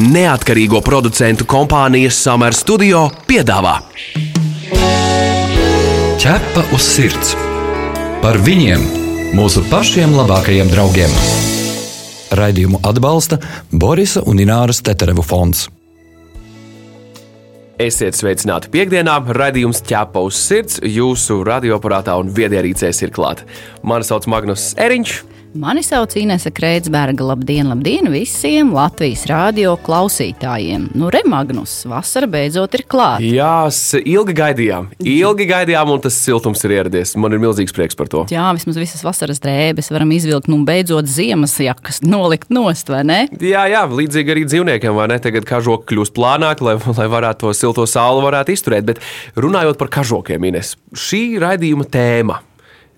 neatkarīgo producentu kompānijas Summer Studio piedāvā Ķepa uz sirds par viņiem, mūsu pašiem labākajiem draugiem. Raidījumu atbalsta Borisa un Ināras Teterevu fonds. Esiet sveicināti piekdienā. Radījums ķepa uz sirds. Jūsu radioaparātā un viedierīcēs ir klāta. Mani sauc Magnus Eriņš. Mani sauc Inese Kreitsberga. Labdien, labdien visiem Latvijas radio klausītājiem. Nu, Remagnus, vasara beidzot ir klāta. Jā, ilgi gaidījām. Ilgi gaidījām, un tas siltums ir ieradies. Man ir milzīgs prieks par to. Jā, vismaz visas vasaras drēbes varam izvilkt, nu, beidzot ziemas jakas nolikt nost, vai ne? Jā, jā, līdzīgi arī dzīvniekiem, vai ne? Tagad kažoki kļūst plānāki, lai, lai varētu to silto sauli varētu izturēt. Bet runājot par kažokiem, Ines, šī raidījuma tēma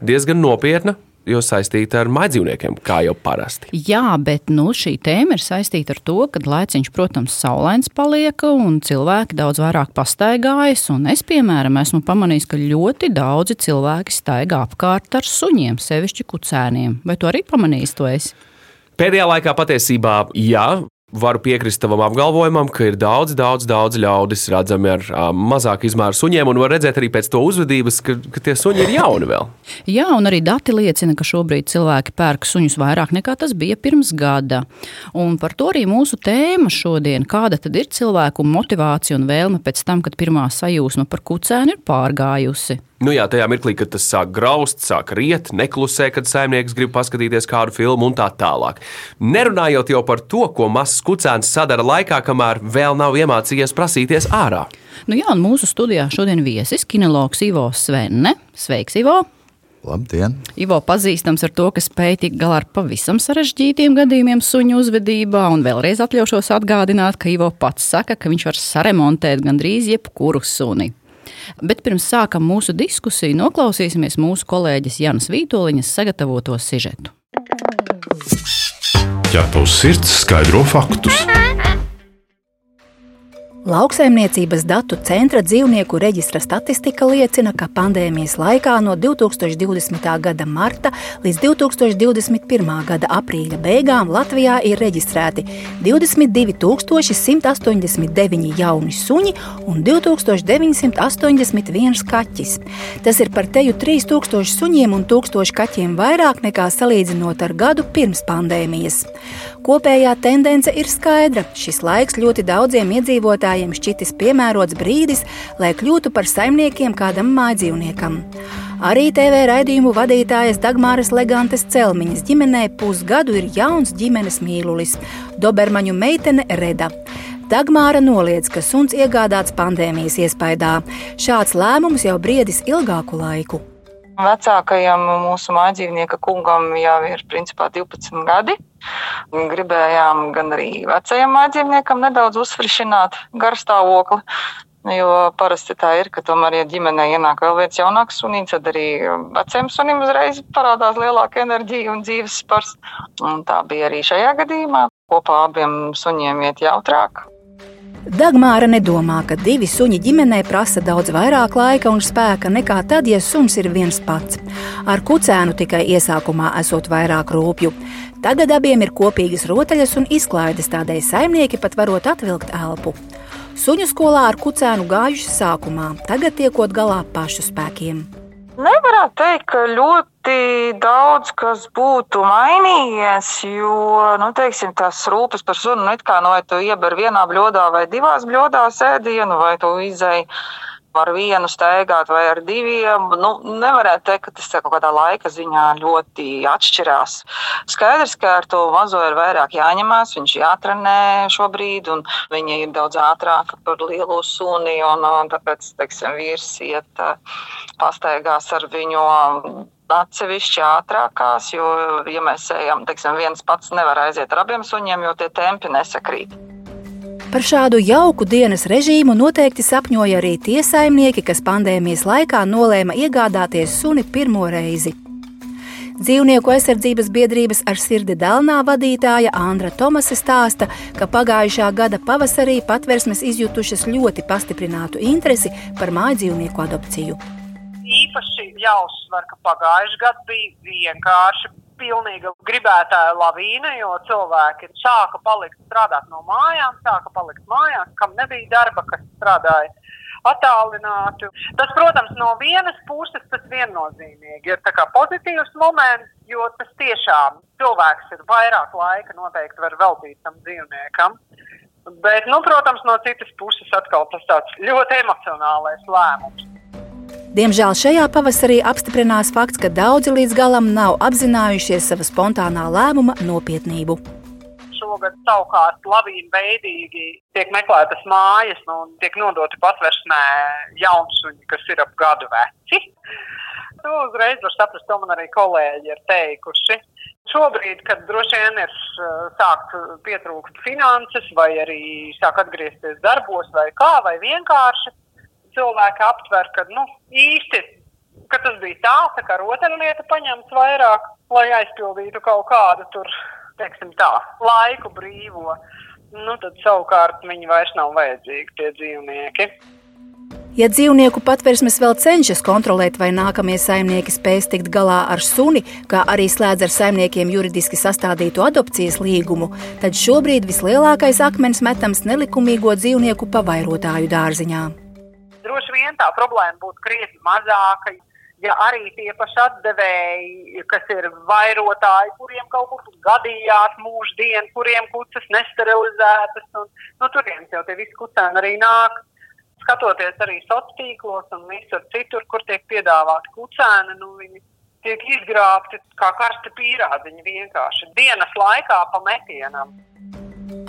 diezgan nopietna. Jo saistīta ar maidzīvniekiem, kā jau parasti. Jā, bet nu, šī tēma ir saistīta ar to, ka laiciņš, protams, saulains paliek un cilvēki daudz vairāk pastaigājas. Un es, piemēram, esmu pamanījis, ka ļoti daudzi cilvēki staigā apkārt ar suņiem, sevišķi kucēniem. Vai tu arī pamanīji to? Esi? Pēdējā laikā patiesībā, jā, varu piekrist tavam apgalvojumam, ka ir daudz, daudz, daudz ļaudis redzami ar um, mazāku izmēru suņiem, un var redzēt arī pēc to uzvedības, ka, ka tie suņi ir jauni vēl. Jā, un arī dati liecina, ka šobrīd cilvēki pērk suņus vairāk nekā tas bija pirms gada. Un par to arī mūsu tēma šodien. Kāda tad ir cilvēku motivācija un vēlme pēc tam, kad pirmā sajūsma par kucēnu ir pārgājusi? Nu jā, tajā mirklī, kad tas sāk graust, sāk riet, neklusē, kad saimnieks grib paskatīties kādu filmu un tā tālāk. Nerunājot jau par to, ko mazs kucēns sadara laikā, kamēr vēl nav iemācījies prasīties ārā. Nu jā, un mūsu studijā šodien viesis kinologs Ivo Svenne. Sveiks, Ivo! Labdien! Ivo pazīstams ar to, ka spēj tikt galā ar pavisam sarežģītiem gadījumiem suņu uzvedībā, un vēlreiz atļaušos atgādināt, ka Ivo pats saka, ka viņš var saremontēt gandrīz jebkuru suni. Bet pirms sākam mūsu diskusiju, noklausīsimies mūsu kolēģis Janas Vītoliņas sagatavoto sižetu. Ķepa uz sirds skaidro faktus. Lauksaimniecības datu centra dzīvnieku reģistra statistika liecina, ka pandēmijas laikā no 2020. gada marta līdz 2021. gada aprīļa beigām Latvijā ir reģistrēti 22,189 jauni suņi un 2981 kaķis. Tas ir par teju 3000 suņiem un 1000 kaķiem vairāk nekā salīdzinot ar gadu pirms pandēmijas. Kopējā tendence ir skaidra. Šis laiks ļoti daudziem iedzīvotājiem šķitis piemērots brīdis, lai kļūtu par saimniekiem kādam mājdzīvniekam. Arī TV raidījumu vadītājas Dagmāras Legantes Celmiņas ģimenē pusgadu ir jauns ģimenes mīlulis - Dobermaņu meitene Reda. Dagmāra noliedz, ka suns iegādāts pandēmijas iespaidā. Šāds lēmums jau briedis ilgāku laiku. Vecākajam mūsu mājdzīvnieka kungam jau ir principā 12 gadi. Gribējām gan arī vecajam mājdzīvniekam nedaudz uzfrišināt garstāvokli. Jo parasti tā ir, ka tomēr, ja ģimenē ienāk vēl viens jaunāks sunīts, tad arī vecajam sunim uzreiz parādās lielāka enerģija un dzīves spars. Un tā bija arī šajā gadījumā. Kopā abiem suņiem iet jautrāk. Dagmāra nedomā, ka divi suņi ģimenē prasa daudz vairāk laika un spēka nekā tad, ja suns ir viens pats. Ar kucēnu tikai iesākumā esot vairāk rūpju. Tagad abiem ir kopīgas rotaļas un izklaides, tādēļ saimnieki pat varot atvilkt elpu. Suņu skolā ar kucēnu gājuši sākumā, tagad tiekot galā pašu spēkiem. Nevarētu teikt, ka ļoti daudz kas būtu mainījies, jo nu, teiksim, tās rūpes par sunu, nu, kā no vai tu ieber vienā bļodā vai divās bļodās ēdienu, vai tu izēji ar vienu steigāt vai ar diviem. Nu, nevarētu teikt, ka tas kaut kādā laika ziņā ļoti atšķirās. Skaidrs, ka ar to mazo ir vairāk jāņemās, viņš jātrenē šobrīd, un viņa ir daudz ātrāka par lielo suni. Un, un tāpēc, teiksim, vīrs iet pastaigās ar viņu atsevišķi ātrākās, jo, ja mēs ejam, teiksim, viens pats nevar aiziet ar abiem suņiem, jo tie tempi nesakrīt. Par šādu jauku dienas režīmu noteikti sapņoja arī tie saimnieki, kas pandēmijas laikā nolēma iegādāties suni pirmo reizi. Dzīvnieku aizsardzības biedrības ar sirdi dēlnā vadītāja Andra Tomase stāsta, ka pagājušā gada pavasarī patversmes izjutušas ļoti pastiprinātu interesi par mājdzīvnieku adopciju. Īpaši jāuzsver, ka pagājušajā gadā bija vienkārši pilnīga gribētāja lavīna, jo cilvēki sāka palikt strādāt no mājām, sāka palikt mājās, kam nebija darba, kas strādāja attālināti. Tas, protams, no vienas puses tas viennozīmīgi ir pozitīvs moments, jo tas tiešām cilvēks ir vairāk laika noteikti var veltīt tam dzīvniekam. Bet, nu, protams, no citas puses atkal tas tāds ļoti emocionālais lēmums. Diemžēl šajā pavasarī apstiprinās fakts, ka daudzi līdz galam nav apzinājušies sava spontānā lēmuma nopietnību šogad savukārt lavīna veidīgi tiek meklētas mājas nu, un tiek nodoti patversmē jaunsuņi, kas ir ap gadu veci. To uzreiz var saprast, to man arī kolēģi ir teikuši. Šobrīd, kad droši vien ir uh, sākt pietrūkt finanses, vai arī sāk atgriezties darbos, vai kā, vai vienkārši cilvēki aptver, ka nu, īsti ka tas bija tā, tā kā rotaļlieta paņemts vairāk, lai aizpildītu kaut kādu tur teiksim tā, laiku brīvo, nu, tad savukārt viņi vairs nav vajadzīgi, tie dzīvnieki. Ja dzīvnieku patversmes vēl cenšas kontrolēt, vai nākamie saimnieki spēs tikt galā ar suni, kā arī slēdz ar saimniekiem juridiski sastādītu adopcijas līgumu, tad šobrīd vislielākais akmens metams nelikumīgo dzīvnieku pavairotāju dārziņā. Droši vien tā problēma būtu krietni mazāka, ja arī tie paši atdevēji, kas ir vairotāji, kuriem kaut kur gadījās mūždien, kuriem kucas nesterilizētas, un nu, turienes jau tie visi kucēni arī nāk. Skatoties arī sociālos tīklos un visur citur, kur tiek piedāvāti kucēni, nu, viņi tiek izgrābti kā karsti pīrādziņi vienkārši dienas laikā pa metienam.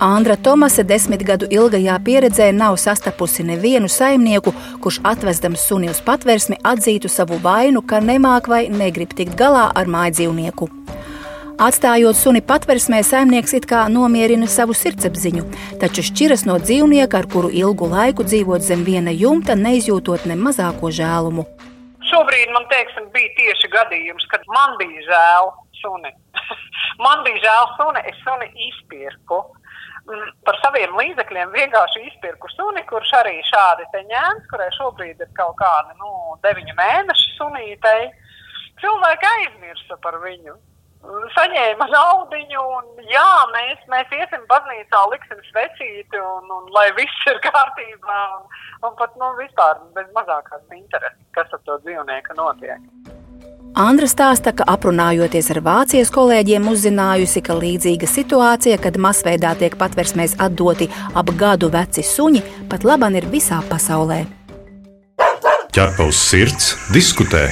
Andra Tomase desmit gadu ilgajā pieredzē nav sastapusi nevienu saimnieku, kurš atvesdams suni uz patvērsmi atzītu savu vainu, ka nemāk vai negrib tikt galā ar mājdzīvnieku. Atstājot suni patversmē, saimnieks it kā nomierina savu sirdsapziņu, taču šķiras no dzīvnieka, ar kuru ilgu laiku dzīvot zem viena jumta, neizjūtot ne mazāko žēlumu. Šobrīd man teiksim, bija tieši gadījums, kad man bija žēl suni. man bija žēl suni, es suni izpirku par saviem līdzekļiem vienkārši izpirku suni, kurš arī šādi te ņēmis, kurai šobrīd ir kaut kādi nu, deviņu mēnešu sunītei. Cilvēki aizmirsa par viņu. Saņēma naudu, un jā, mēs, mēs iesim baznīcā, liksim svecīti, un, un lai viss ir kārtībā, un, un pat nu, vispār bez mazākās intereses, kas ar to dzīvnieku notiek. Andra stāsta, ka aprunājoties ar Vācijas kolēģiem, uzzinājusi, ka līdzīga situācija, kad masveidā tiek patversmēs atdoti ap gadu veci suņi, pat laban ir visā pasaulē. Ķerpa uz sirds, diskutē.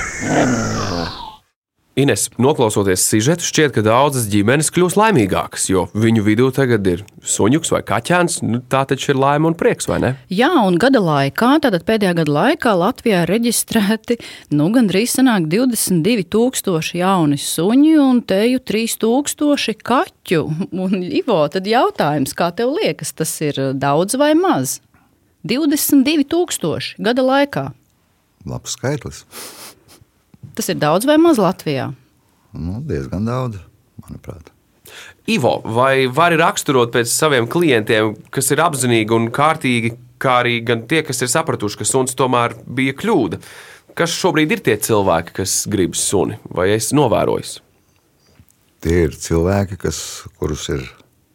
Ines, noklausoties sižetu, šķiet, ka daudzas ģimenes kļūs laimīgākas, jo viņu vidū tagad ir suņuks vai kaķēns. Nu, tā taču ir laime un prieks, vai ne? Jā, un gada laikā, tātad pēdējā gada laikā Latvijā reģistrēti nu, gandrīz 22,000 jauni suņi un teju 3,000 kaķu. Un, Ivo, tad jautājums, kā tev liekas, tas ir daudz vai maz? 22,000 gada laikā. Labs skaitlis. Tas ir daudz vai maz Latvijā? Nu, diezgan daudz, manuprāt. Ivo, vai vari raksturot pēc saviem klientiem, kas ir apzinīgi un kārtīgi, kā arī tie, kas ir sapratuši, ka suns tomēr bija kļūda? Kas šobrīd ir tie cilvēki, kas grib suni, vai es novēroju? Tie ir cilvēki, kas, kurus ir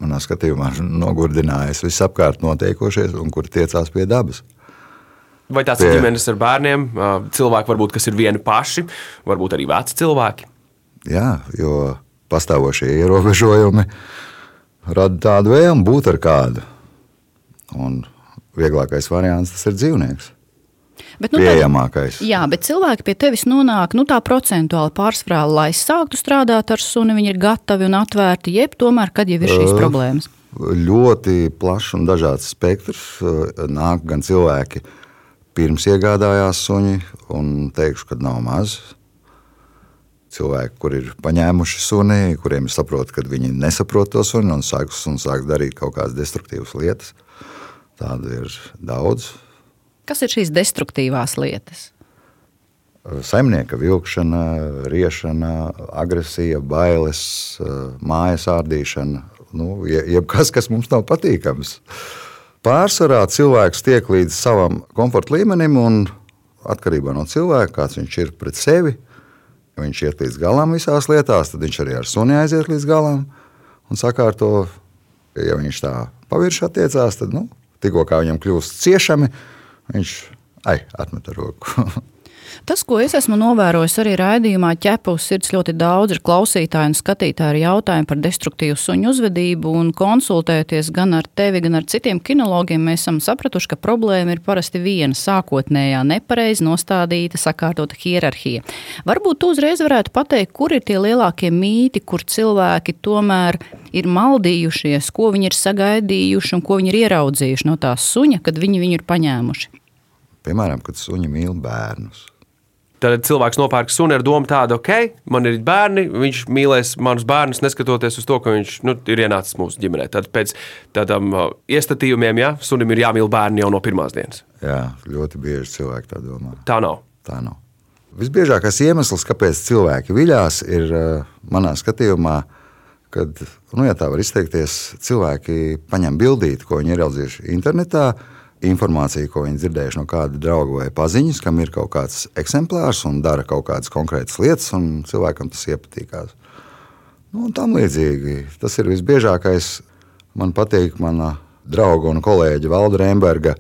manā skatījumā nogurdinājis visapkārt notiekošies un kuri tiecās pie dabas. Vai tās ir ģimenes ar bērniem, cilvēki, varbūt, kas ir vieni paši, varbūt arī veci cilvēki? Jā, jo pastāvošie ierobežojumi rada tādu vēlmu būt ar kādu. Un vieglākais variants tas ir dzīvnieks. Bet, nu, Pieejamākais. Tad, jā, bet cilvēki pie tevis nonāk nu, tā procentuāli pārsvarā, lai sāktu strādāt ar suni, viņi ir gatavi un atvērti, jeb tomēr, kad jau ir šīs uh, problēmas? Ļoti plašs un dažāds spektrs. Nāk gan cilvēki, uh, pirms iegādājās suņi, un teikšu, ka nav maz. Cilvēki, kur ir paņēmuši suni, kuriem ir saprot, ka viņi nesaprot to suni un sāk, un sāk darīt kaut kādas destruktīvas lietas. Tādu ir daudz. Kas ir šīs destruktīvās lietas? Saimnieka vilkšana, riešana, agresija, bailes, mājas ārdīšana. Nu, jebkas, kas mums nav patīkams. Uh, Pārsvarā cilvēks tiek līdz savam komforta līmenim, un atkarībā no cilvēka, kāds viņš ir pret sevi, Ja viņš iet līdz galam visās lietās, tad viņš arī ar suni aiziet līdz galam un sakārto. Ja viņš tā pavirši attiecās, tad nu, tikko viņam kļūst ciešami, viņš ai, atmet roku. Tas, ko es esmu novērojis arī raidījumā, ķepa uz sirds ļoti daudz ir klausītāji un skatītāji ar jautājumu par destruktīvu suņu uzvedību. Un konsultējoties gan ar tevi, gan ar citiem kinologiem, mēs esam sapratuši, ka problēma ir parasti viena - sākotnējā nepareizi nostādīta, sakārtota hierarhija. Varbūt tu uzreiz varētu pateikt, kur ir tie lielākie mīti, kur cilvēki tomēr ir maldījušies, ko viņi ir sagaidījuši un ko viņi ir ieraudzījuši no tā suņa, kad viņi viņu ir paņēmuši. Piemēram, kad suņi mīl bērnus. Tad cilvēks nopērk suni ar domu tādu, ok, man ir bērni, viņš mīlēs manus bērnus, neskatoties uz to, ka viņš nu, ir ienācis mūsu ģimenē. Tad pēc tādām uh, iestatījumiem, ja sunim ir jāmīl bērni jau no pirmās dienas. Jā, ļoti bieži cilvēki tā domā. Tā nav. Tā nav. Visbiežākais iemesls, kāpēc cilvēki viļās, ir uh, manā skatījumā, kad, nu, ja tā var izteikties, cilvēki paņem bildīti, ko viņi ir ieraudzījuši internetā informāciju, ko viņi dzirdējuši no kāda drauga vai paziņas, kam ir kaut kāds eksemplārs un dara kaut kādas konkrētas lietas, un cilvēkam tas iepatīkās. Nu, tam līdzīgi tas ir visbiežākais. Man patīk mana drauga un kolēģa Valda Rēmberga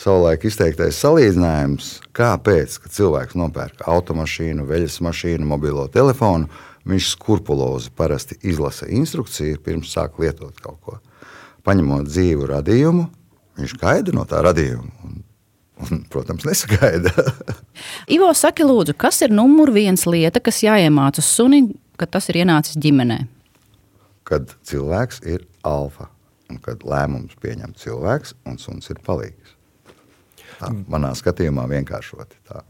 savulaik izteiktais salīdzinājums, kāpēc, cilvēks nopērk automašīnu, veļas mašīnu, mobilo telefonu, viņš skrupulozi parasti izlasa instrukciju pirms sāk lietot kaut ko. Paņemot dzīvu radījumu, Viņš gaida no tā radījuma. Un, un, protams, nesagaida. Ivo, saki, lūdzu, kas ir numur viens lieta, kas jāiemācās sunim, kad tas ir ienācis ģimenē? Kad cilvēks ir alfa un kad lēmums pieņem cilvēks un suns ir palīgs. Tā, manā skatījumā vienkāršoti tā.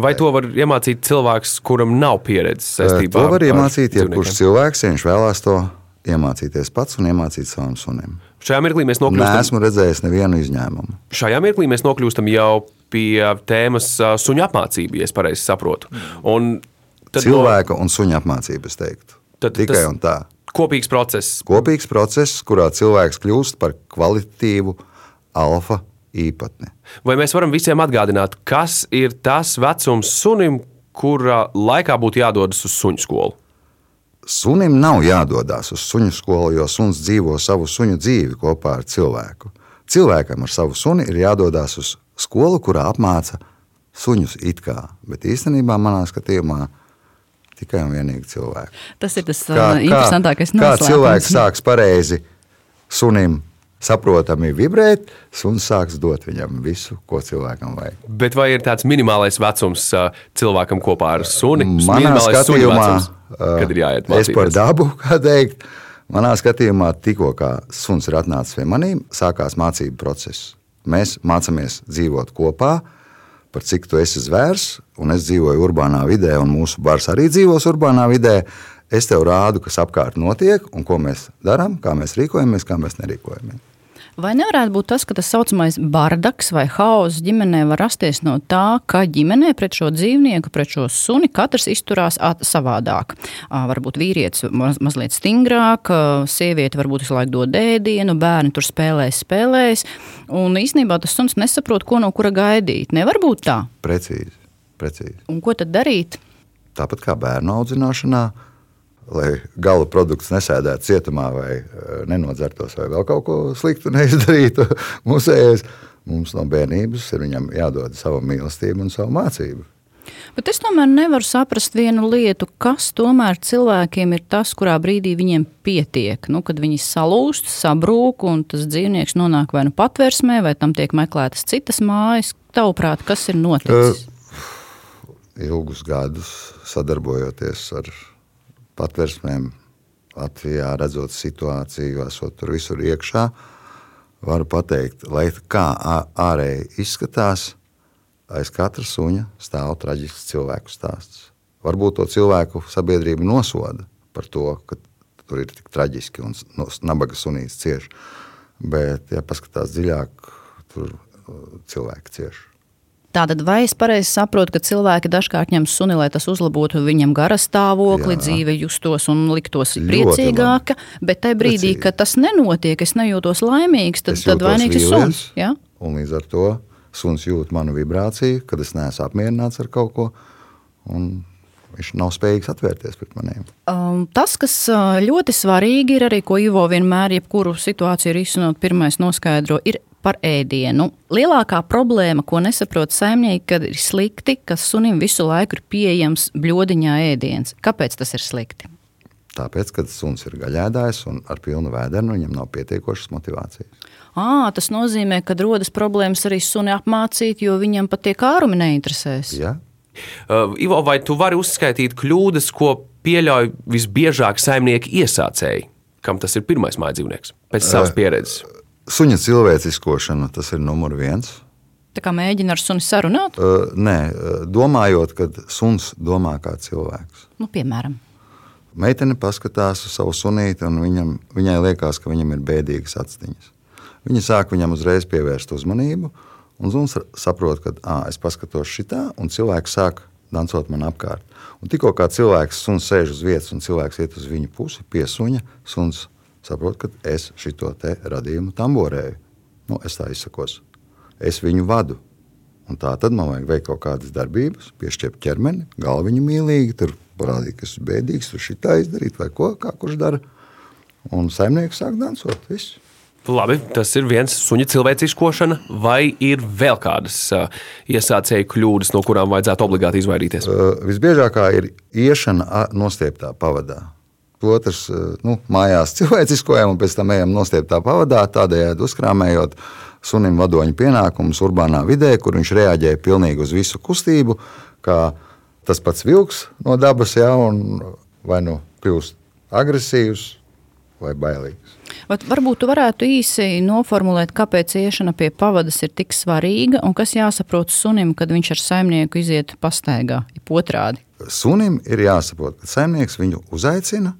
Vai to var iemācīt cilvēks, kuram nav pieredzes saistībā ar to? var iemācīt, ja kurš cilvēks, ja viņš vēlās to iemācīties pats un iemācīt savam sunim. Šajā mirklī mēs nokļūstam. Nē, esmu redzējis nevienu izņēmumu. Šajā mirklī mēs nokļūstam jau pie tēmas suņu apmācība, ja es pareizi saprotu. Un Cilvēka no... un suņa apmācība, es teiktu. Tad, Tikai un tā. Kopīgs process. Kopīgs process, kurā cilvēks kļūst par kvalitatīvu alfa īpatni. Vai mēs varam visiem atgādināt, kas ir tas vecums sunim, kurā laikā būtu jādodas uz suņu skolu? Sunim nav jādodas uz suņu skolu, jo suns dzīvo savu suņu dzīvi kopā ar cilvēku. Cilvēkam ar savu suni ir jādodas uz skolu, kurā apmāca suņus it kā, bet īstenībā manā skatījumā tikai un vienīgi cilvēku. Tas ir tas kā, interesantākais noslēpums. Kā cilvēks sāks pareizi sunim saprotami vibrēt, suns sāks dot viņam visu, ko cilvēkam vajag. Bet vai ir tāds minimālais vecums cilvēkam kopā ar suni? Manā skatījumā, kad ir jāiet mācīties? Es par dabu, kā teikt, manā skatījumā tikko suns ir atnācis pie manīm, sākās mācību process. Mēs mācāmies dzīvot kopā, par cik tu esi zvērs, un es dzīvoju urbānā vidē, un mūsu bars arī dzīvos urbānā vidē. Es tev rādu, kas apkārt notiek, un ko mēs darām, kā mēs rīkojamies, kā mēs nerīkojamies. Vai nevarētu būt tas, ka tas saucamais bardaks vai haoss ģimenē var rasties no tā, ka ģimenē pret šo dzīvnieku, pret šo suni katrs izturās savādāk? Varbūt vīrietis maz, mazliet stingrāk, sieviete varbūt visu laiku dod ēdienu, bērni tur spēlēs, spēlēs. Un īsnībā tas suns nesaprot, ko no kura gaidīt. Nevar būt tā. Precīzi. precīzi. Un ko tad darīt? Tāpat kā bērnu audzināšanā, lai gala produkts nesēdētu cietumā vai eh, nenodzertos vai vēl kaut ko sliktu neizdarītu musējos. Mums no bērnības ir viņam jādod sava mīlestība un savu mācību. Bet es tomēr nevaru saprast vienu lietu, kas tomēr cilvēkiem ir tas, kurā brīdī viņiem pietiek. Nu, kad viņi salūst, sabrūk, un tas dzīvnieks nonāk vai nu patvērsmē, vai tam tiek meklētas citas mājas. Tavuprāt, kas ir noticis? Uh, ilgus gadus sadarbojoties ar patversmēm Latvijā, redzot situāciju, esot tur visur iekšā, varu pateikt, lai kā ārēji izskatās, aiz katra suņa stāv traģisks cilvēku stāsts. Varbūt to cilvēku sabiedrība nosoda par to, ka tur ir tik traģiski un no nabaga sunīts cieš. Bet, ja paskatās dziļāk, tur cilvēki cieši. Tātad, vai es pareizi saprotu, ka cilvēki dažkārt ņem suni, lai tas uzlabotu viņam gara stāvokli, Jā. dzīve justos un liktos priecīgāka, bet tajā brīdī, Precīgi. kad tas nenotiek, es nejūtos laimīgs, tad, tad vainīgs ir suns. Ja? Un līdz ar to suns jūt manu vibrāciju, kad es neesmu apmierināts ar kaut ko. Un viņš nav spējīgs atvērties pret maniem. Um, tas, kas uh, ļoti svarīgi ir arī, ko Ivo vienmēr, jebkuru situāciju risinot, pirmais noskaidro, ir par ēdienu. Lielākā problēma, ko nesaprot saimnieki, kad ir slikti, ka sunim visu laiku ir pieejams bļodiņā ēdiens. Kāpēc tas ir slikti? Tāpēc, kad suns ir gaļēdājs un ar pilnu vēdenu, viņam nav pietiekošas motivācijas. À, tas nozīmē, ka rodas problēmas arī suni apmācīt, jo viņam pat tie kārumi neinteresēs. Ja? Uh, Ivo, vai tu vari uzskaitīt kļūdas, ko pieļauj visbiežāk saimnieki iesācēji, kam tas ir pirmais mājas dzīvnieks pēc savas pieredzes? Suņa cilvēciskošana tas ir numur viens. Tā kā mēģina ar suni sarunāt? Uh, nē, domājot, ka suns domā kā cilvēks. Nu, piemēram. Meitene paskatās uz savu sunīti, un viņam, viņai liekas, ka viņam ir bēdīgas atstiņas. Viņa sāk viņam uzreiz pievērst uzmanību, un Zuns saprot, ka à, es paskatos šitā, un cilvēks sāk dancot man apkārt. Un tikko kā cilvēks suns sēž uz vietas, un cilvēks iet uz viņu pusi, piesuņa, suns saprot, ka es šito te radījumu tamborēju. Nu, es tā izsakos. Es viņu vadu. Un tā tad man vajag veikt kaut kādas darbības, piešķirt ķermeni, galviņu mīlīgi, tur parādīt, ka esmu bēdīgs, tur šitā izdarīt, vai ko, kā kurš dara. Un saimnieks sāk dansot. Viss. Labi, tas ir viens suņa cilvēciskošana, vai ir vēl kādas uh, iesācēju kļūdas, no kurām vajadzētu obligāti izvairīties? Uh, visbiežākā ir iešana nostieptā pavadā. Otrs, uh, nu, mājās cilvēciskojam, un pēc tam ejam nostieptā pavadā, tādējādi uzkrāmējot sunim vadoņa pienākumus urbānā vidē, kur viņš reaģē pilnīgi uz visu kustību, kā tas pats vilks no dabas, ja, un vai nu kļūst agresīvs vai bailīgs. Vat varbūt tu varētu īsi noformulēt, kāpēc iešana pie pavadas ir tik svarīga un kas jāsaprot sunim, kad viņš ar saimnieku iziet pastaigā, ir otrādi. Sunim ir jāsaprot, ka saimnieks viņu uzaicina,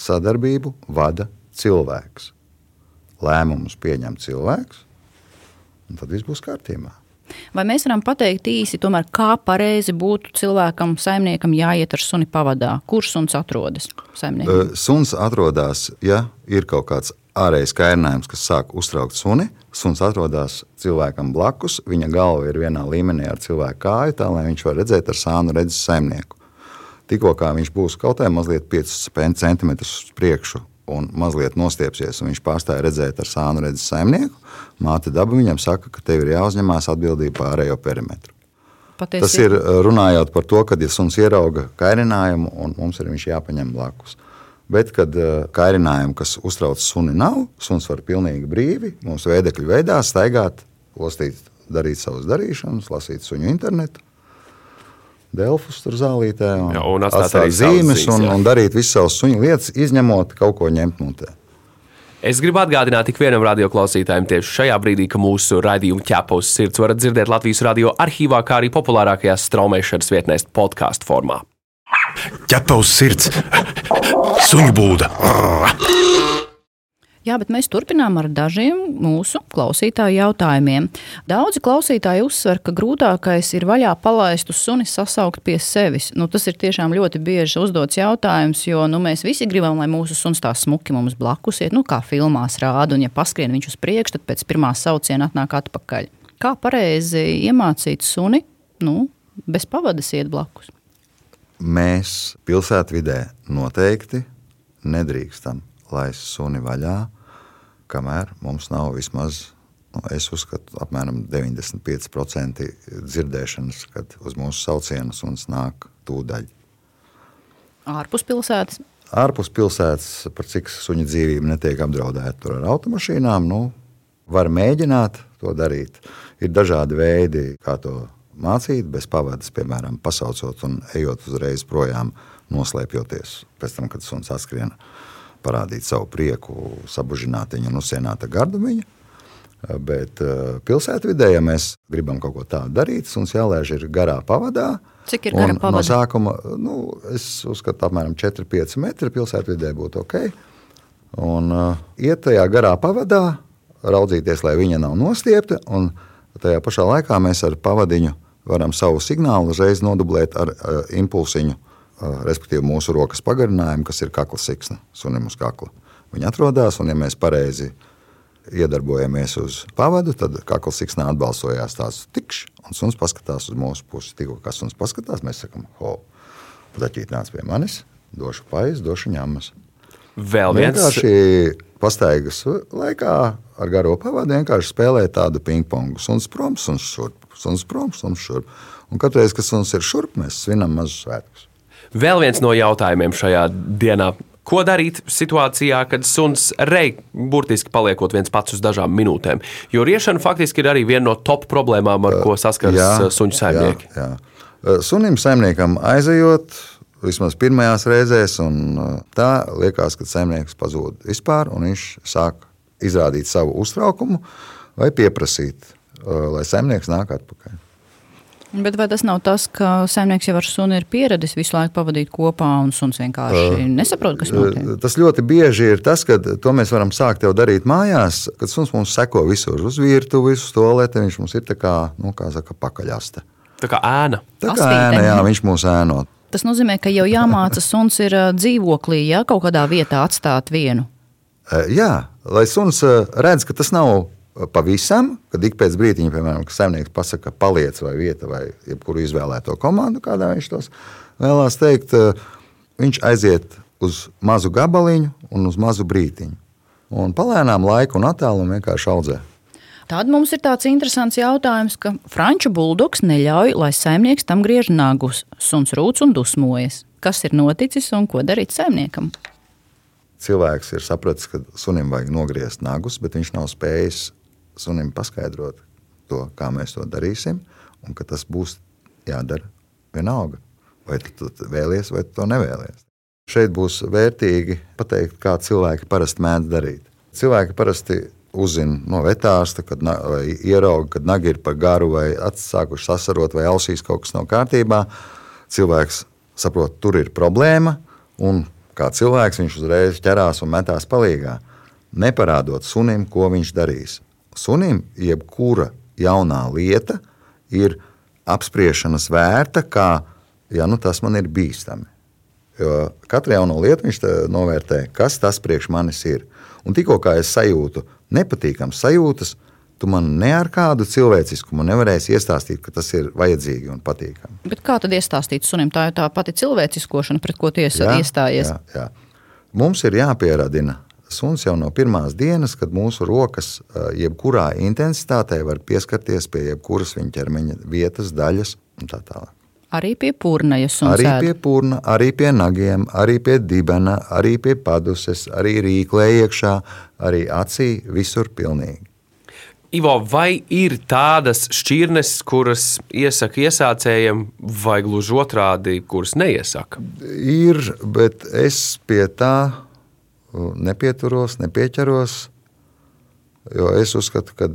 sadarbību vada cilvēks. Lēmumus pieņem cilvēks, un tad viss būs kārtībā. Vai mēs varam pateikt īsi, tomēr, kā pareizi būtu cilvēkam, saimniekam jāiet ar suni pavadā? Kurš suns atrodas? Saimniekam? Suns atrodas, ja ir kaut kāds ārējais kairinājums, kas sāk uztraukt suni. Suns atrodas cilvēkam blakus, viņa galva ir vienā līmenī ar cilvēku kāju, tā lai viņš var redzēt ar sānu redzes saimnieku. Tikko viņš būs kaut kā mazliet 5 centimetrus uz priekšu un mazliet nostiepsies, un viņš pārstāja redzēt ar sānu redzes saimnieku, māte daba viņam saka, ka tev ir jāuzņemās atbildība par ārējo perimetru. Patiesi. Tas ir runājot par to, kad ja suns ierauga kairinājumu, un mums ir viņš jāpaņem blakus. Bet, kad kairinājumu, kas uztrauc suni, nav, suns var pilnīgi brīvi mūsu veidekļu veidā staigāt, ostīt, darīt savas darīšanas, lasīt suņu internetu. Delfus tur zālītē, un, Jā, un atstāt arī savas zīmes, zīmes, un, un darīt visas savas suņu lietas, izņemot kaut ko ņemt mutē. Es gribu atgādināt ik vienam radioklausītājam tieši šajā brīdī, ka mūsu raidījumu ķēpa uz sirds varat dzirdēt Latvijas radio arhīvā, kā arī populārākajās straumēšanas vietnēs podkāstu formā. Ķepa uz sirds, suņu būda. Jā, bet mēs turpinām ar dažiem mūsu klausītāju jautājumiem. Daudzi klausītāji uzsver, ka grūtākais ir vaļā palaistu suni sasaukt pie sevis. Nu, tas ir tiešām ļoti bieži uzdots jautājums, jo nu, mēs visi gribam, lai mūsu suns tā smuki mums blakus iet, nu, kā filmās rāda. Un, ja paskrien viņš uz priekšu, tad pēc pirmā sauciena atnāk atpakaļ. Kā pareizi iemācīt suni, nu, bez pavadas iet blakus? Mēs pilsētvidē noteikti nedrīkstam laist suni vaļā, kamēr mums nav vismaz, nu, es uzskatu, apmēram 95% dzirdēšanas, kad uz mūsu saucienu suns nāk tūdaļ. Ārpus pilsētas. Ārpus pilsētas, par cik suņa dzīvība netiek apdraudēta tur ar automašīnām, nu, var mēģināt to darīt. Ir dažādi veidi, kā to mācīt, bez pavadas, piemēram, pasaucot un ejot uzreiz projām, noslēpjoties pēc tam, kad suns atskrien parādīt savu prieku, sabužināt viņu un uzsienāt ar gardumiņu. Bet eh, pilsētvidē, ja mēs gribam kaut ko tādu darīt, suns jālēž ir garā pavadā. Cik ir gara Un No pavada? sākuma, nu, es uzskatu, apmēram 4-5 metri pilsētvidē būtu ok. Un uh, iet tajā garā pavadā, raudzīties, lai viņa nav nostiepta, un tajā pašā laikā mēs ar pavadiņu varam savu signālu uzreiz nodublēt ar uh, impulsiņu, uh, respektīvi mūsu rokas pagarinājumu, kas ir kakla siksna, sunim uz kakla. Viņa atrodas, un ja mēs pareizi iedarbojamies uz pavadu, tad kakla siksnā atbalsojās tās tikš, un suns paskatās uz mūsu pusi. Tikko kā suns paskatās, mēs sakam, ho. Zaķīt nāca pie manis, došu paies, došu ņemas. Vēl viens. Vienkārši pastaigas laikā ar garo pavadu vienkārši spēlēja tādu pingpongu. Suns prom, suns šurp, suns prom, suns šurp. Un katru reizi, kad suns ir šurp, mēs svinam mazus svētkus. Vēl viens no jautājumiem šajā dienā. Ko darīt situācijā, kad suns rei burtiski paliekot viens pats uz dažām minūtēm? Jo riešana faktiski ir arī viena no top problēmām, ar ko saskaras uh, suņu saimnieki. Jā, jā. Uh, sunim saimniekam aizejot, vismaz pirmajās reizēs, un uh, tā liekas, ka saimnieks pazūd vispār, un viņš sāk izrādīt savu uztraukumu vai pieprasīt, lai saimnieks nāk atpakaļ. Bet vai tas nav tas, ka saimnieks jau ar sunu ir pieradis visu laiku pavadīt kopā, un suns vienkārši uh, nesaprot, kas notiek? Tas ļoti bieži ir tas, ka to mēs varam sākt jau darīt mājās, kad suns mums seko visur uz virtuvi, uz toleti. Viņš mums ir tā kā, nu, kā saka, pakaļaste. Tā kā ēna. Tā kā ēna, jā, viņš mūs ēno. Tas nozīmē, ka jau jāmāca suns ir dzīvoklī, ja kaut kādā vietā atstāt vienu. Jā, lai suns redz, ka tas nav pavisam, kad ik pēc brīdiņa, piemēram, saimnieks pasakā, paliec vai vieta, vai jebkuru izvēlēto komandu, kādā viņš tos vēlās teikt, eh, viņš aiziet uz mazu gabaliņu un uz mazu brīdiņu. Un palēnām laiku un attālumu vienkārši audzē. Tad mums ir tāds interesants jautājums, ka franču buldogs neļauj, lai saimnieks tam griež nagus. Suns rūc un dusmojas. Kas ir noticis un ko darīt saimniekam? Cilvēks ir sapratis, ka sunim vajag nogriezt nagus, bet viņš nav spējis sunim paskaidrot to, kā mēs to darīsim, un ka tas būs jādara vienalga. Vai tu to vēlies, vai tu to nevēlies. Šeit būs vērtīgi pateikt, kā cilvēki parasti mēdz darīt. Cilvēki parasti uzzina no vetārsta, kad ierauga, kad nagi ir par garu, vai atsākuši sasarot, vai ausīs kaut kas nav kārtībā. Cilvēks saprot, tur ir problēma, un kā cilvēks viņš uzreiz ķerās un metās palīgā, neparādot sunim, ko viņš darīs sunim jebkura jaunā lieta ir apspriešanas vērta, kā ja, nu, tas man ir bīstami. Jo katru jauno lietu viņš novērtē, kas tas priekš manis ir. Un tikko es sajūtu nepatīkamas sajūtas, tu man ne ar kādu cilvēciskumu nevarēsi iestāstīt, ka tas ir vajadzīgi un patīkami. Bet kā tad iestāstīt sunim? Tā ir tā pati cilvēciskošana, pret ko tiesa iestājies. Jā, jā. Mums ir jāpieradina suns jau no pirmās dienas, kad mūsu rokas jebkurā intensitātē var pieskarties pie jebkuras viņa ķermeņa vietas, daļas un tā tālāk. Arī pie pūna, ja suns arī pie pūna, arī pie nagiem, arī pie dibena, arī pie paduses, arī rīklē iekšā, arī acī, visur pilnīgi. Ivo, vai ir tādas šķirnes, kuras iesaka iesācējiem, vai gluži otrādi, kuras neiesaka? Ir, bet es pie tā nepieturos, nepieķeros. Jo es uzskatu, ka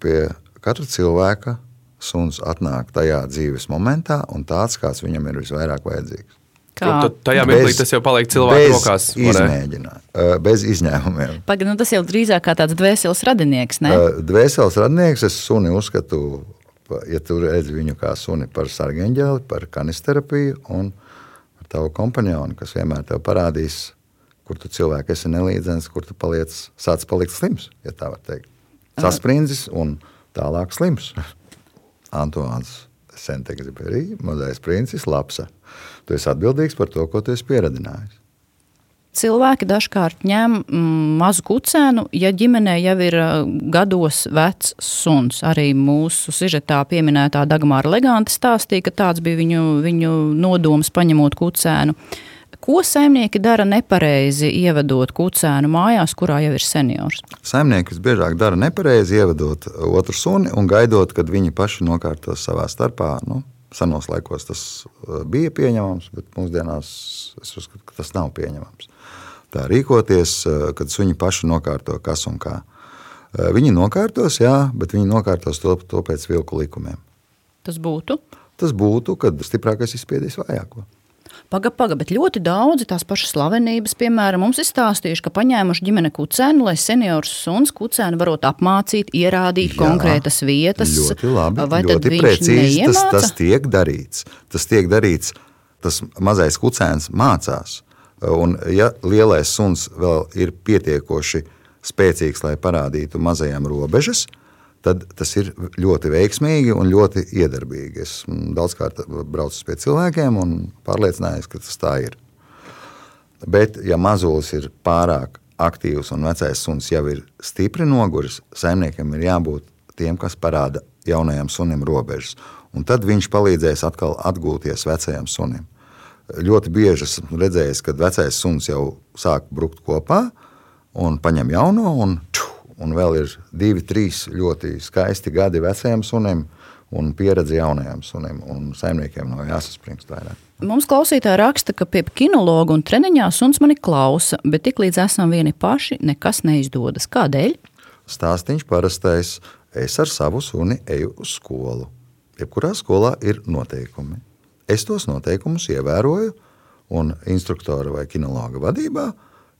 pie katra cilvēka suns atnāk tajā dzīves momentā un tāds, kāds viņam ir visvairāk vajadzīgs. Kā? Tad tajā mirklī tas jau paliek cilvēku rokās. Izmēģināt, bez izņēmumiem. Pagaid, nu tas jau drīzāk kā tāds dvēseles radinieks, ne? Dvēseles radinieks, es suni uzskatu, ja tu redzi viņu kā suni par sargeņģeli, par kanisterapiju un par tavu kompanionu, kas vienmēr tev parādīs kur tu cilvēki esi nelīdzens, kur tu paliec, sāc palikt slims, ja tā var teikt. Sasprindzis un tālāk slims. Antoāns Sentegribērī, mazais princis, lapsa. Tu esi atbildīgs par to, ko tu esi pieradinājis. Cilvēki dažkārt ņem mm, mazu kucēnu, ja ģimenē jau ir gados vecs suns. Arī mūsu sižetā pieminētā Dagmāra Leganta stāstīja, ka tāds bija viņu, viņu nodoms paņemot kucēnu. Uh, Ko saimnieki dara nepareizi, ievedot kucēnu mājās, kurā jau ir seniors? Saimnieki visbiežāk dara nepareizi, ievedot otru suni un gaidot, kad viņi paši nokārtos savā starpā. Nu, senos laikos tas uh, bija pieņemams, bet mūsdienās es uzskatu, ka tas nav pieņemams. Tā rīkoties, uh, kad suņi paši nokārto kas un kā. Uh, viņi nokārtos, jā, bet viņi nokārtos to, to pēc vilku likumiem. Tas būtu? Tas būtu, kad stiprākais izspiedīs vājāko. Pagaid, pagaid, bet ļoti daudzi tās pašas slavenības, piemēram, mums ir stāstījuši, ka paņēmuši ģimene kucēnu, lai seniors suns kucēnu varot apmācīt, ierādīt Jā, konkrētas vietas. Ļoti labi, vai ļoti precīzi tas, tas tiek darīts. Tas tiek darīts, tas mazais kucēns mācās. Un ja lielais suns vēl ir pietiekoši spēcīgs, lai parādītu mazajam robežas, tad tas ir ļoti veiksmīgi un ļoti iedarbīgi. Es daudzkārt braucu pie cilvēkiem un pārliecinājies, ka tas tā ir. Bet, ja mazulis ir pārāk aktīvs un vecais suns jau ir stipri noguris, saimniekam ir jābūt tiem, kas parāda jaunajam sunim robežas. Un tad viņš palīdzēs atkal atgūties vecajam sunim. Ļoti bieži esmu redzējis, kad vecais suns jau sāk brukt kopā un paņem jauno, un, un vēl ir divi, trīs ļoti skaisti gadi vecajam sunim un pieredze jaunajam sunim. Un saimniekiem nav jāsaspringst vairāk. Mums klausītāji raksta, ka pie kinologa un treniņā suns mani klausa, bet tiklīdz esam vieni paši, nekas neizdodas. Kādēļ? Stāstīņš parastais. Es ar savu suni eju uz skolu. Jebkurā skolā ir noteikumi. Es tos noteikumus ievēroju, un instruktora vai kinologa vadībā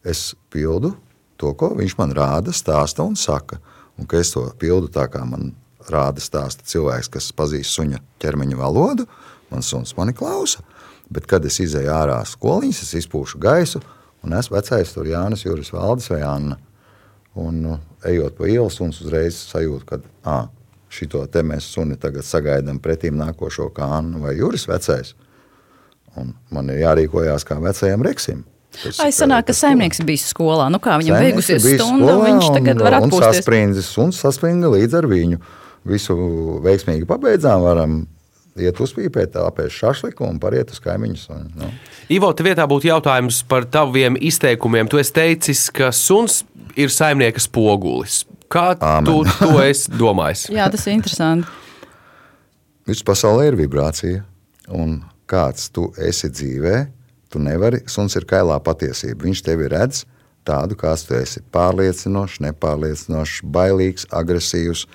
es pildu to, ko viņš man rāda, stāsta un saka. Un ka es to pildu tā, kā man rāda stāsta cilvēks, kas pazīst suņa ķermeņa valodu, man suns mani klausa. Bet, kad es izēju ārā skoliņas, es izpūšu gaisu, un es vecais tur Jānis Juris Valdis vai Anna. Un, uh, ejot pa ielas, un uzreiz sajūtu, ka ah, šito te mēs suni tagad sagaidām pretīm nākošo kā Anna vai Juris vecais. Un man ir jārīkojās kā vecajam Reksim. Ai, sanāk, ka saimnieks bija skolā. Nu kā viņam Saimnieks beigusies stunda, skolā, viņš tagad un, var un atpūsties. sasprindzis, un saspringa līdz ar viņu. Visu veiksmīgi pabeidzām, varam iet uzpīpēt, apēst šašliku un pariet uz kaimiņus. Un, nu. Ivo, te vietā būtu jautājums par taviem izteikumiem. Tu esi teicis, ka suns ir saimnieka spogulis. Kā Āmen. tu to esi domājis? Jā, tas ir interesanti. Viss pasaulē ir vibrācija, un kāds tu esi dzīvē, tu nevari. Suns ir kailā patiesība. Viņš tevi redz tādu, kāds tu esi. Pārliecinošs, nepārliecinošs, bailīgs, agresīvs,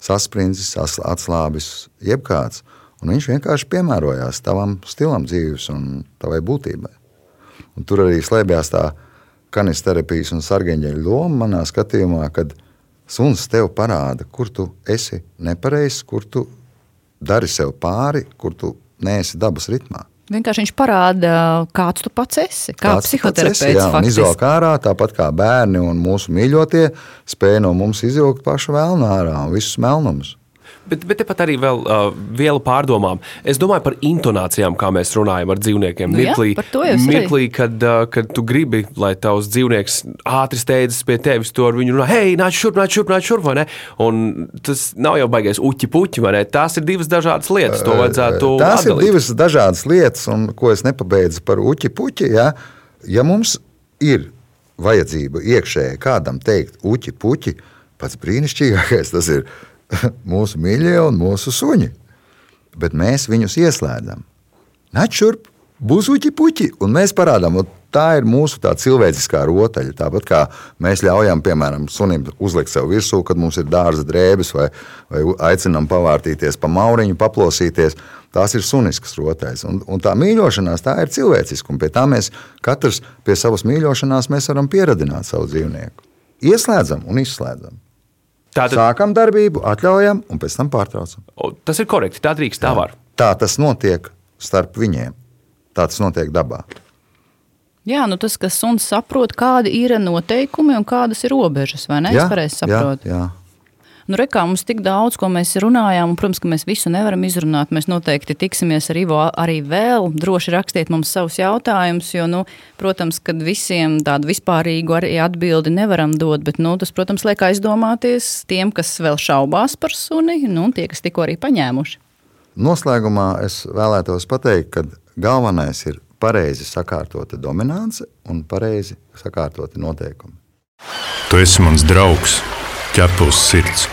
sasprindzis, as- atslābis, jebkāds. Un viņš vienkārši piemērojās tavam stilam dzīves un tavai būtībai. Un tur arī slēpjas tā kanisterapijas un sargeņģeļa loma manā skatījumā, kad suns tev parāda, kur tu esi nepareizs, kur tu dari sev pāri, kur tu neesi dabas ritmā. Vienkārši viņš parāda, kāds tu pats esi. Kā Kāds pats esi, psihoterapeits jā, izvelk ārā, tāpat kā bērni un mūsu mīļotie spēja no mums izvilkt pašu vēlnu ārā un visus melnumus. Bet, bet tepat arī vēl uh, viela pārdomām. Es domāju par intonācijām, kā mēs runājam ar dzīvniekiem. Nu jā, jau es mirklī kad, uh, kad tu gribi, lai tavs dzīvnieks ātri steidzas pie tevis, to ar viņu runā, hei, nāc šurp, nāc šurp, nāc šurp, vai ne? Un tas nav jau baigais uķi puķi, vai ne? Tās ir divas dažādas lietas. To vajadzētu Tās ir atdalīt. divas dažādas lietas, un ko es nepabeidzu par uķi puķi. Ja, ja mums ir vajadzība iekšēji kādam teikt uķi puķi, pats brīnišķīgākais tas ir mūsu mīļie un mūsu suņi. Bet mēs viņus ieslēdzam. Nāc šurp, būs uķi puķi, un mēs parādām, un tā ir mūsu tā cilvēciskā rotaļa. Tāpat kā mēs ļaujam, piemēram, sunim uzlikt sev virsū, kad mums ir dārza drēbes, vai, vai aicinām pavārtīties pa mauriņu, paplosīties. Tās ir suniskas rotaļas. Un, un tā mīļošanās, tā ir cilvēciska. Pie tā mēs katrs pie savas mīļošanās varam pieradināt savu dzīvnieku. Ieslēdzam un izslēdzam. Tātad, Sākam darbību, atļaujam, un pēc tam pārtraucam. o, tas ir korekti. Tā drīkst, tā var. Tā tas notiek starp viņiem. Tā tas notiek dabā. Jā, nu tas, ka suns saprot, kādi ir noteikumi un kādas ir robežas, vai ne? Es pareizi saprotu. jā, jā. Nu, re, kā mums tik daudz, ko mēs runājām, un, protams, ka mēs visu nevaram izrunāt. Mēs noteikti tiksimies ar Ivo arī vēl. Droši rakstiet mums savus jautājumus, jo, nu, protams, kad visiem tādu vispārīgu arī atbildi nevaram dot, bet, nu, tas, protams, liek aizdomāties tiem, kas vēl šaubās par suni, nu, un tie, kas tikko arī paņēmuši. Noslēgumā es vēlētos pateikt, ka galvenais ir pareizi sakārtota dominance un pareizi sakārtoti noteikumi. Tu esi mans draugs, ķepa uz sirds.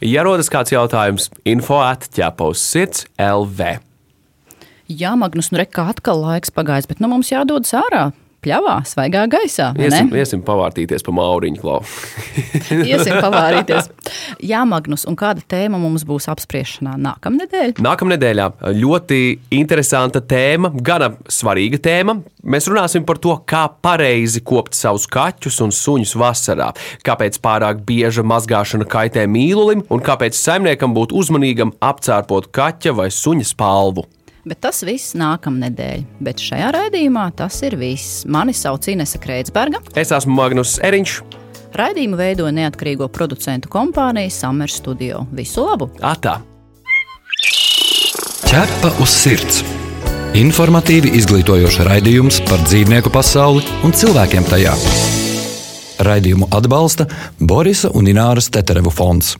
Ja rodas kāds jautājums, info atķēpa uz sirds LV. Jā, Magnus, nu, re, kā atkal laiks pagājis, bet, nu, mums jādodas ārā. Pļavā, svaigā gaisā. Iesim, iesim pavārtīties pa mauriņu klau. Iesim pavārīties. Jā, Magnus, un kāda tēma mums būs apspriešanā nākamnedēļ? Nākamā nedēļā ļoti interesanta tēma, gana svarīga tēma. Mēs runāsim par to, kā pareizi kopt savus kaķus un suņus vasarā, kāpēc pārāk bieža mazgāšana kaitē mīlulim un kāpēc saimniekam būtu uzmanīgam apcērpot kaķa vai suņa spalvu. Bet tas viss nākamnedēļ. Bet šajā raidījumā tas ir viss. Mani sauc Inese Kreitsberga. Es esmu Magnus Eriņš. Raidījumu veido neatkarīgo producentu kompānija Summer Studio. Visu labu! Atā! Ķepa uz sirds! Informatīvi izglītojoši raidījums par dzīvnieku pasauli un cilvēkiem tajā. Raidījumu atbalsta Borisa un Ināras Teterevu fonds.